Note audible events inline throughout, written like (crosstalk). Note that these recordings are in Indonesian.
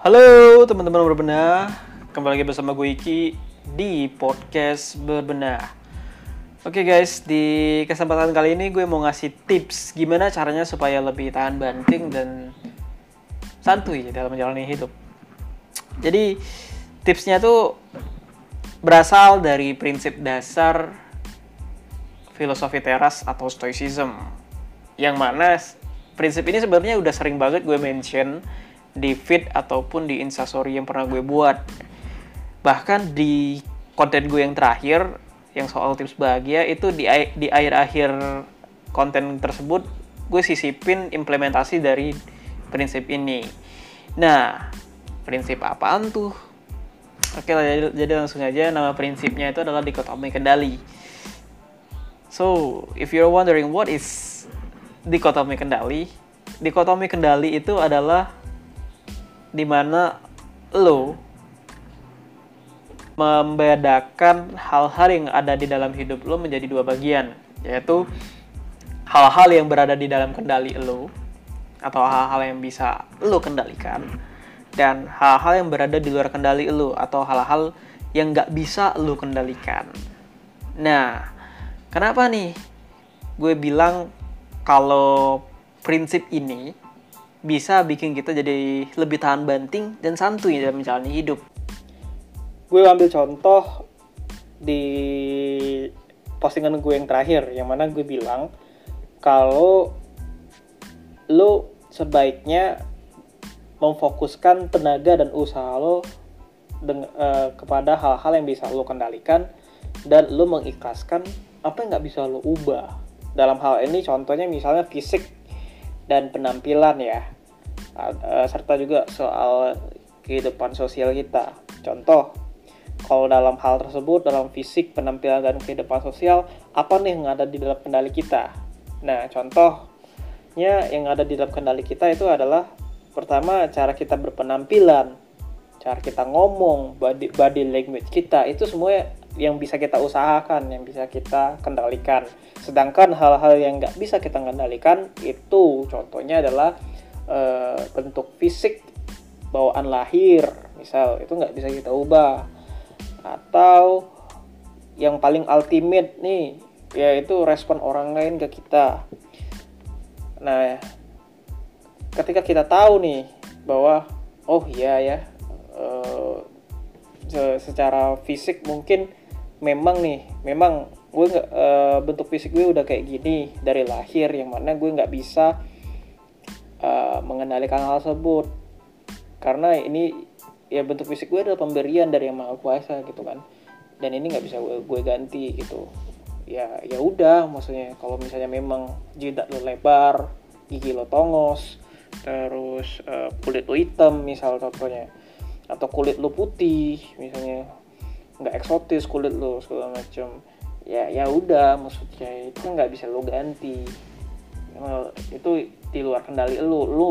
Halo teman-teman berbenah, kembali lagi bersama gue Iki di podcast berbenah. Oke guys, di kesempatan kali ini gue mau ngasih tips gimana caranya supaya lebih tahan banting dan santuy dalam menjalani hidup. Jadi tipsnya tuh berasal dari prinsip dasar filosofi teras atau stoicism. Yang mana prinsip ini sebenarnya udah sering banget gue mention di feed ataupun di instastory yang pernah gue buat. Bahkan di konten gue yang terakhir yang soal tips bahagia itu di di akhir-akhir konten tersebut gue sisipin implementasi dari prinsip ini. Nah, prinsip apaan tuh? Oke jadi, jadi langsung aja nama prinsipnya itu adalah dikotomi kendali. So, if you're wondering what is dikotomi kendali, dikotomi kendali itu adalah di mana lo membedakan hal-hal yang ada di dalam hidup lo menjadi dua bagian, yaitu hal-hal yang berada di dalam kendali lo atau hal-hal yang bisa lo kendalikan dan hal-hal yang berada di luar kendali lo atau hal-hal yang nggak bisa lo kendalikan. Nah, kenapa nih gue bilang kalau prinsip ini bisa bikin kita jadi lebih tahan banting dan santuy dalam menjalani hidup. Gue ambil contoh di postingan gue yang terakhir, yang mana gue bilang kalau lo sebaiknya memfokuskan tenaga dan usaha lo dengan, uh, kepada hal-hal yang bisa lo kendalikan dan lo mengikhlaskan apa yang nggak bisa lo ubah. Dalam hal ini contohnya misalnya fisik dan penampilan ya. Serta juga soal kehidupan sosial kita. Contoh kalau dalam hal tersebut dalam fisik penampilan dan kehidupan sosial apa nih yang ada di dalam kendali kita? Nah contohnya yang ada di dalam kendali kita itu adalah pertama cara kita berpenampilan cara kita ngomong body, body language kita itu semua yang bisa kita usahakan yang bisa kita kendalikan. Sedangkan hal-hal yang nggak bisa kita kendalikan itu contohnya adalah e, bentuk fisik bawaan lahir misal itu nggak bisa kita ubah. Atau yang paling ultimate nih yaitu respon orang lain ke kita. Nah ketika kita tahu nih bahwa oh iya ya e, secara fisik mungkin memang nih memang gue nggak e, bentuk fisik gue udah kayak gini dari lahir yang mana gue nggak bisa e, mengendalikan hal tersebut. Karena ini ya bentuk fisik gue adalah pemberian dari yang maha kuasa gitu kan. Dan ini nggak bisa gue, gue ganti gitu. Ya ya udah maksudnya kalau misalnya memang jidat lo lebar gigi lo tongos terus e, kulit lo hitam misal contohnya atau kulit lo putih misalnya nggak eksotis kulit lo segala macam ya ya udah maksudnya itu nggak bisa lo ganti. Itu di luar kendali lo lo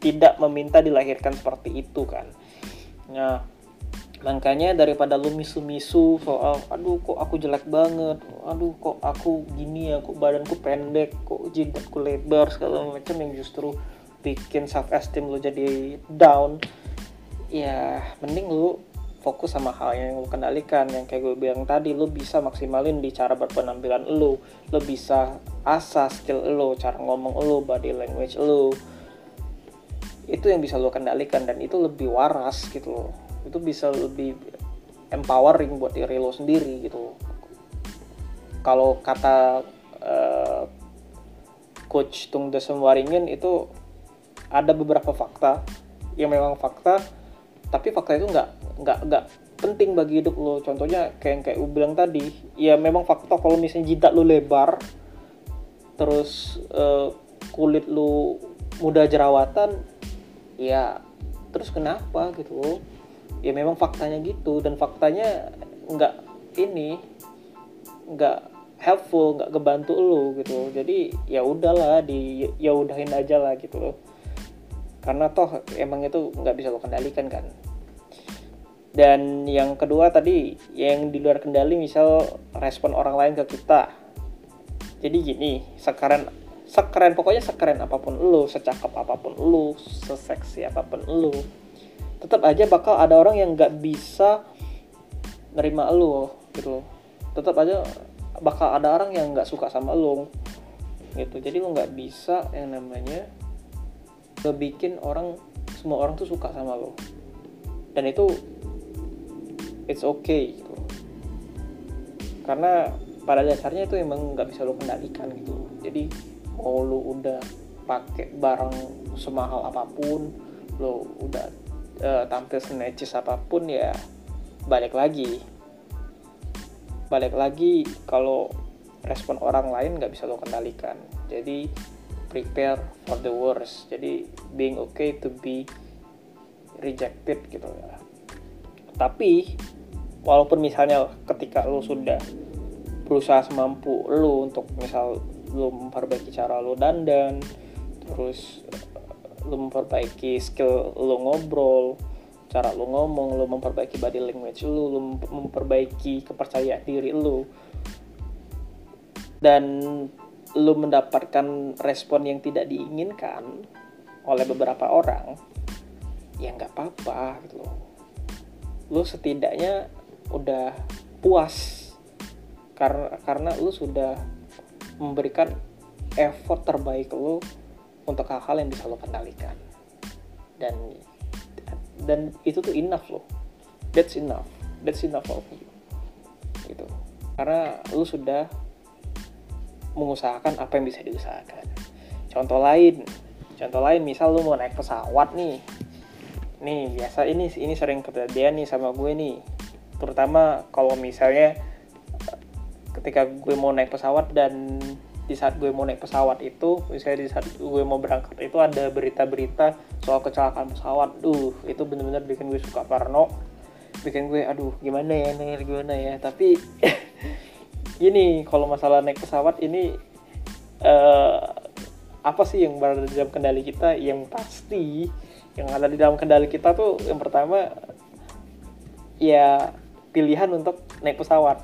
tidak meminta dilahirkan seperti itu kan. Nah makanya daripada lu misu-misu soal aduh kok aku jelek banget. Aduh kok aku gini ya kok badanku pendek kok jidatku lebar segala macam yang justru bikin self esteem lu jadi down. Ya mending lu fokus sama hal yang lo kendalikan yang kayak gue bilang tadi lo bisa maksimalin di cara berpenampilan lo lo bisa asah skill lo cara ngomong lo body language lo itu yang bisa lo kendalikan dan itu lebih waras gitu loh. Itu bisa lebih empowering buat diri lo sendiri gitu. Kalau kata uh, coach Tung Desem Waringin itu ada beberapa fakta yang memang fakta tapi fakta itu nggak nggak nggak penting bagi hidup lo. Contohnya kayak yang kayak gue bilang tadi ya memang fakta kalau misalnya jidat lo lebar terus uh, kulit lo mudah jerawatan ya terus kenapa gitu? Ya memang faktanya gitu dan faktanya nggak ini nggak helpful nggak kebantu lo gitu. Jadi ya udahlah di ya udahin aja lah gitu loh. Karena toh emang itu nggak bisa lo kendalikan kan dan yang kedua tadi yang di luar kendali misal respon orang lain ke kita. Jadi gini sekeren sekeren pokoknya sekeren apa pun lu secakep apa pun lu seseksi apa pun lu tetap aja bakal ada orang yang nggak bisa nerima lo gitu. Tetap aja bakal ada orang yang nggak suka sama lo gitu. Jadi lo nggak bisa yang namanya ngebikin orang semua orang tuh suka sama lo dan itu it's okay gitu. Karena pada dasarnya itu emang nggak bisa lo kendalikan gitu. Jadi mau lo udah pakai barang semahal apa pun lo udah uh, tampil senecis apa pun ya balik lagi. Balik lagi kalau respon orang lain nggak bisa lo kendalikan. Jadi prepare for the worst. Jadi being okay to be rejected gitu ya tapi walaupun misalnya ketika lo sudah berusaha semampu lo untuk misal lo memperbaiki cara lo dandan terus lo memperbaiki skill lo ngobrol cara lo ngomong lo memperbaiki body language lo lo memperbaiki kepercayaan diri lo dan lo mendapatkan respon yang tidak diinginkan oleh beberapa orang ya nggak apa-apa gitu loh lo setidaknya udah puas. Karena karena lo sudah memberikan effort terbaik lo untuk hal-hal yang bisa lo kendalikan. Dan dan itu tuh enough loh. That's enough. That's enough for you. Gitu. Karena lu sudah mengusahakan apa yang bisa diusahakan. Contoh lain contoh lain misal lu mau naik pesawat nih nih biasa ini ini sering kejadian nih sama gue nih. Terutama kalau misalnya ketika gue mau naik pesawat dan di saat gue mau naik pesawat itu misalnya di saat gue mau berangkat itu ada berita-berita soal kecelakaan pesawat. Duh itu bener-bener bikin gue suka parno. Bikin gue aduh gimana ya nih gimana ya? Tapi (laughs) gini kalau masalah naik pesawat ini uh, apa sih yang berada dalam kendali kita? Yang pasti yang ada di dalam kendali kita tuh yang pertama ya pilihan untuk naik pesawat.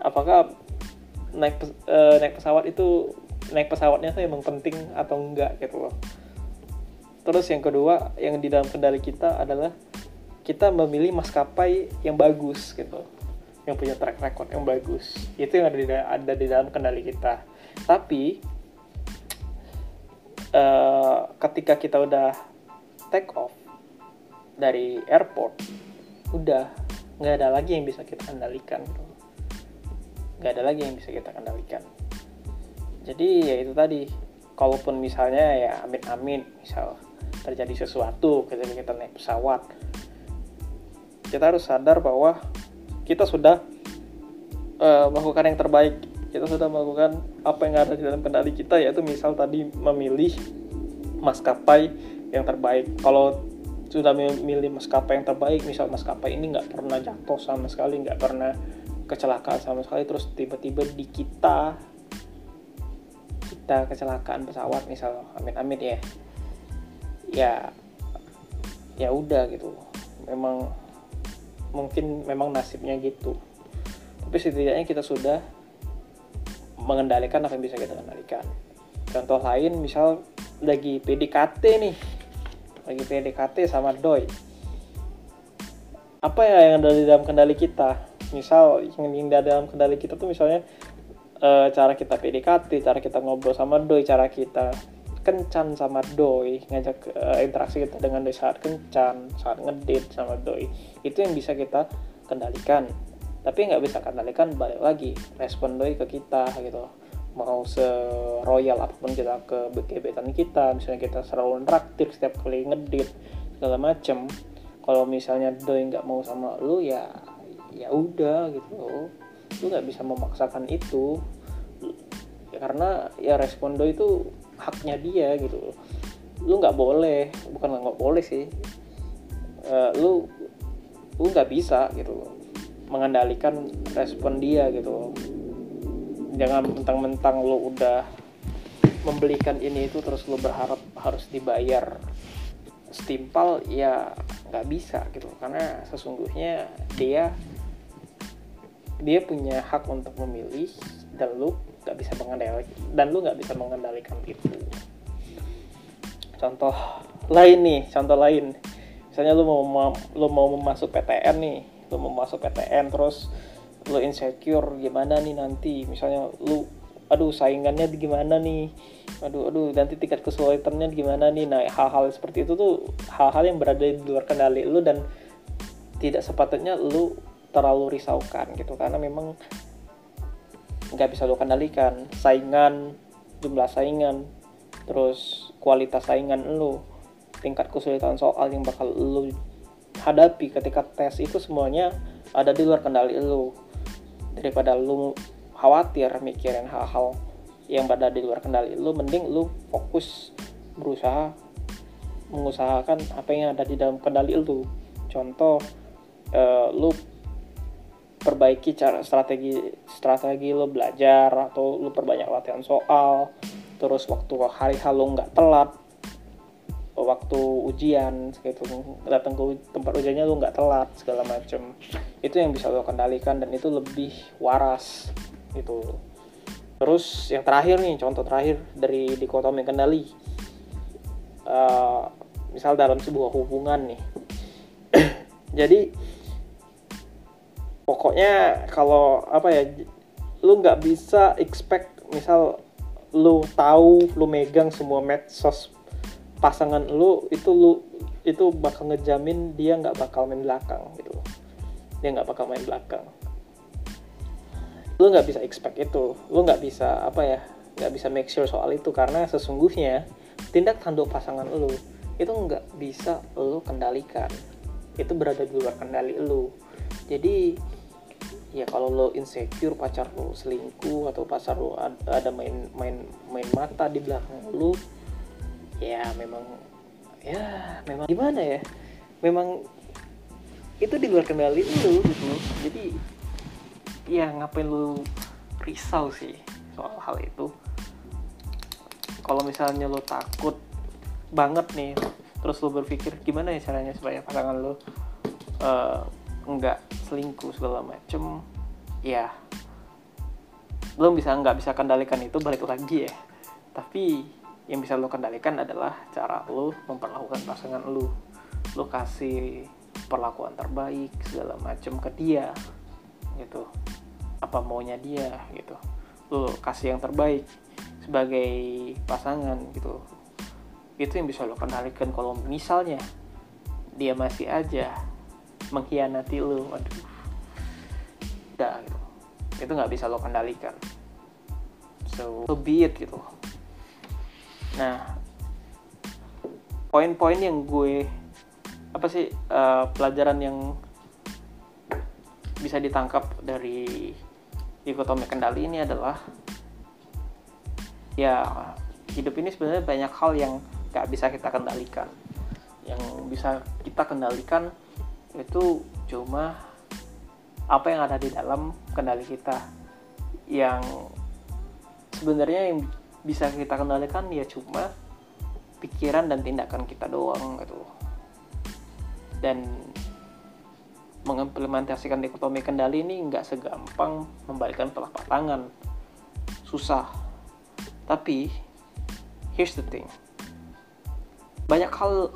Apakah naik uh, naik pesawat itu naik pesawatnya tuh emang penting atau enggak gitu loh. Terus yang kedua yang di dalam kendali kita adalah kita memilih maskapai yang bagus gitu. Yang punya track record yang bagus. Itu yang ada di ada di dalam kendali kita. Tapi uh, ketika kita udah take off dari airport udah nggak ada lagi yang bisa kita kendalikan gitu. Nggak ada lagi yang bisa kita kendalikan. Jadi ya itu tadi kalaupun misalnya ya amin-amin misal terjadi sesuatu ketika kita naik pesawat kita harus sadar bahwa kita sudah uh, melakukan yang terbaik. Kita sudah melakukan apa yang ada di dalam kendali kita yaitu misal tadi memilih maskapai yang terbaik. Kalau sudah memilih maskapai yang terbaik misal maskapai ini nggak pernah jatuh sama sekali nggak pernah kecelakaan sama sekali terus tiba-tiba di kita kita kecelakaan pesawat misal amit-amit ya. Ya ya udah gitu. Memang mungkin memang nasibnya gitu. Tapi setidaknya kita sudah mengendalikan apa yang bisa kita kendalikan. Contoh lain misal lagi PDKT nih lagi PDKT sama doi. Apa ya yang ada di dalam kendali kita? Misal yang ada dalam kendali kita tuh misalnya e, cara kita PDKT cara kita ngobrol sama doi cara kita kencan sama doi ngajak e, interaksi kita dengan doi saat kencan saat ngedit sama doi itu yang bisa kita kendalikan. Tapi nggak bisa kendalikan balik lagi respon doi ke kita gitu mau se royal apa pun kita ke gebetan kita misalnya kita selalu neraktir setiap kali ngedit segala macem. Kalau misalnya doi nggak mau sama lu ya ya udah gitu. Lu nggak bisa memaksakan itu. Ya karena ya respondo itu haknya dia gitu. Lu nggak boleh bukan nggak boleh sih. Uh, lu lu nggak bisa gitu mengendalikan respon dia gitu jangan mentang-mentang lu udah membelikan ini itu terus lu berharap harus dibayar setimpal ya nggak bisa gitu. Karena sesungguhnya dia dia punya hak untuk memilih dan lu nggak bisa mengendalikan dan lu nggak bisa mengendalikan itu. Contoh lain nih contoh lain. Misalnya lu mau lu mau masuk PTN nih lu mau masuk PTN terus lu insecure gimana nih nanti? Misalnya lu aduh saingannya gimana nih? Aduh aduh nanti tingkat kesulitannya gimana nih? Nah hal-hal seperti itu tuh hal-hal yang berada di luar kendali lu dan tidak sepatutnya lu terlalu risaukan gitu. Karena memang nggak bisa lu kendalikan. Saingan jumlah saingan terus kualitas saingan lu tingkat kesulitan soal yang bakal lu hadapi ketika tes itu semuanya ada di luar kendali lu. Daripada lu khawatir mikirin hal-hal yang berada di luar kendali lu mending lu fokus berusaha mengusahakan apa yang ada di dalam kendali lu. Contoh uh, lu perbaiki cara strategi strategi lu belajar atau lu perbanyak latihan soal terus waktu hari hal lu nggak telat waktu ujian gitu. Datang ke tempat ujiannya lu nggak telat segala macem. Itu yang bisa lo kendalikan dan itu lebih waras gitu. Terus yang terakhir nih contoh terakhir dari dikotomi kendali. Uh, misal dalam sebuah hubungan nih. (clears throat) Jadi pokoknya kalau apa ya lu nggak bisa expect misal lu tahu lu megang semua medsos pasangan lu itu lu itu bakal ngejamin dia nggak bakal main belakang gitu dia nggak bakal main belakang. Lu nggak bisa expect itu. Lu nggak bisa apa ya nggak bisa make sure soal itu karena sesungguhnya tindak tanduk pasangan lu itu nggak bisa lu kendalikan. Itu berada di luar kendali lu. Jadi ya kalau lo insecure pacar lo selingkuh atau pacar lo ada main main main mata di belakang lo ya memang ya memang gimana ya? Memang itu di luar kendali lo gitu. Jadi ya ngapain lu risau sih soal hal itu? Kalau misalnya lo takut banget nih terus lo berpikir gimana ya caranya supaya pasangan lo uh, nggak selingkuh segala macem? Ya belum bisa nggak bisa kendalikan itu balik lagi ya. Tapi yang bisa lo kendalikan adalah cara lo memperlakukan pasangan lo. Lo kasih perlakuan terbaik segala macem ke dia gitu. Apa maunya dia gitu. Lo kasih yang terbaik sebagai pasangan gitu. Itu yang bisa lo kendalikan kalau misalnya dia masih aja mengkhianati lo. Waduh. Udah gitu. Itu nggak bisa lo kendalikan. So, so be it gitu nah poin-poin yang gue apa sih uh, pelajaran yang bisa ditangkap dari dikotomi kendali ini adalah ya hidup ini sebenarnya banyak hal yang gak bisa kita kendalikan. Yang bisa kita kendalikan itu cuma apa yang ada di dalam kendali kita. Yang sebenarnya yang bisa kita kendalikan ya cuma pikiran dan tindakan kita doang gitu. Dan mengimplementasikan dikotomi kendali ini nggak segampang membalikkan telapak tangan. Susah. Tapi here's the thing. Banyak hal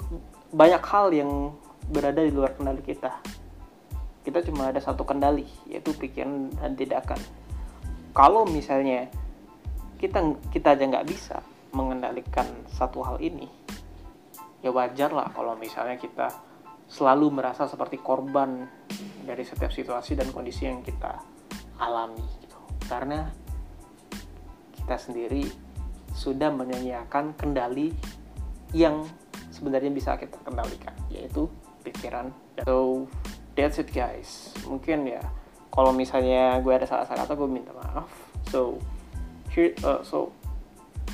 banyak hal yang berada di luar kendali kita. Kita cuma ada satu kendali yaitu pikiran dan tindakan. Kalau misalnya kita kita aja nggak bisa mengendalikan satu hal ini ya wajar lah kalau misalnya kita selalu merasa seperti korban dari setiap situasi dan kondisi yang kita alami gitu. Karena kita sendiri sudah menyanyiakan kendali yang sebenarnya bisa kita kendalikan, yaitu pikiran. So that's it guys. Mungkin ya kalau misalnya gue ada salah-salah kata gue minta maaf. So here, uh, so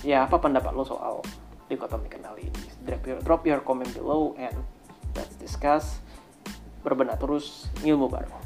ya apa pendapat lo soal dikotomi kendali ini? Drop your, drop your comment below and let's discuss berbenah terus ilmu baru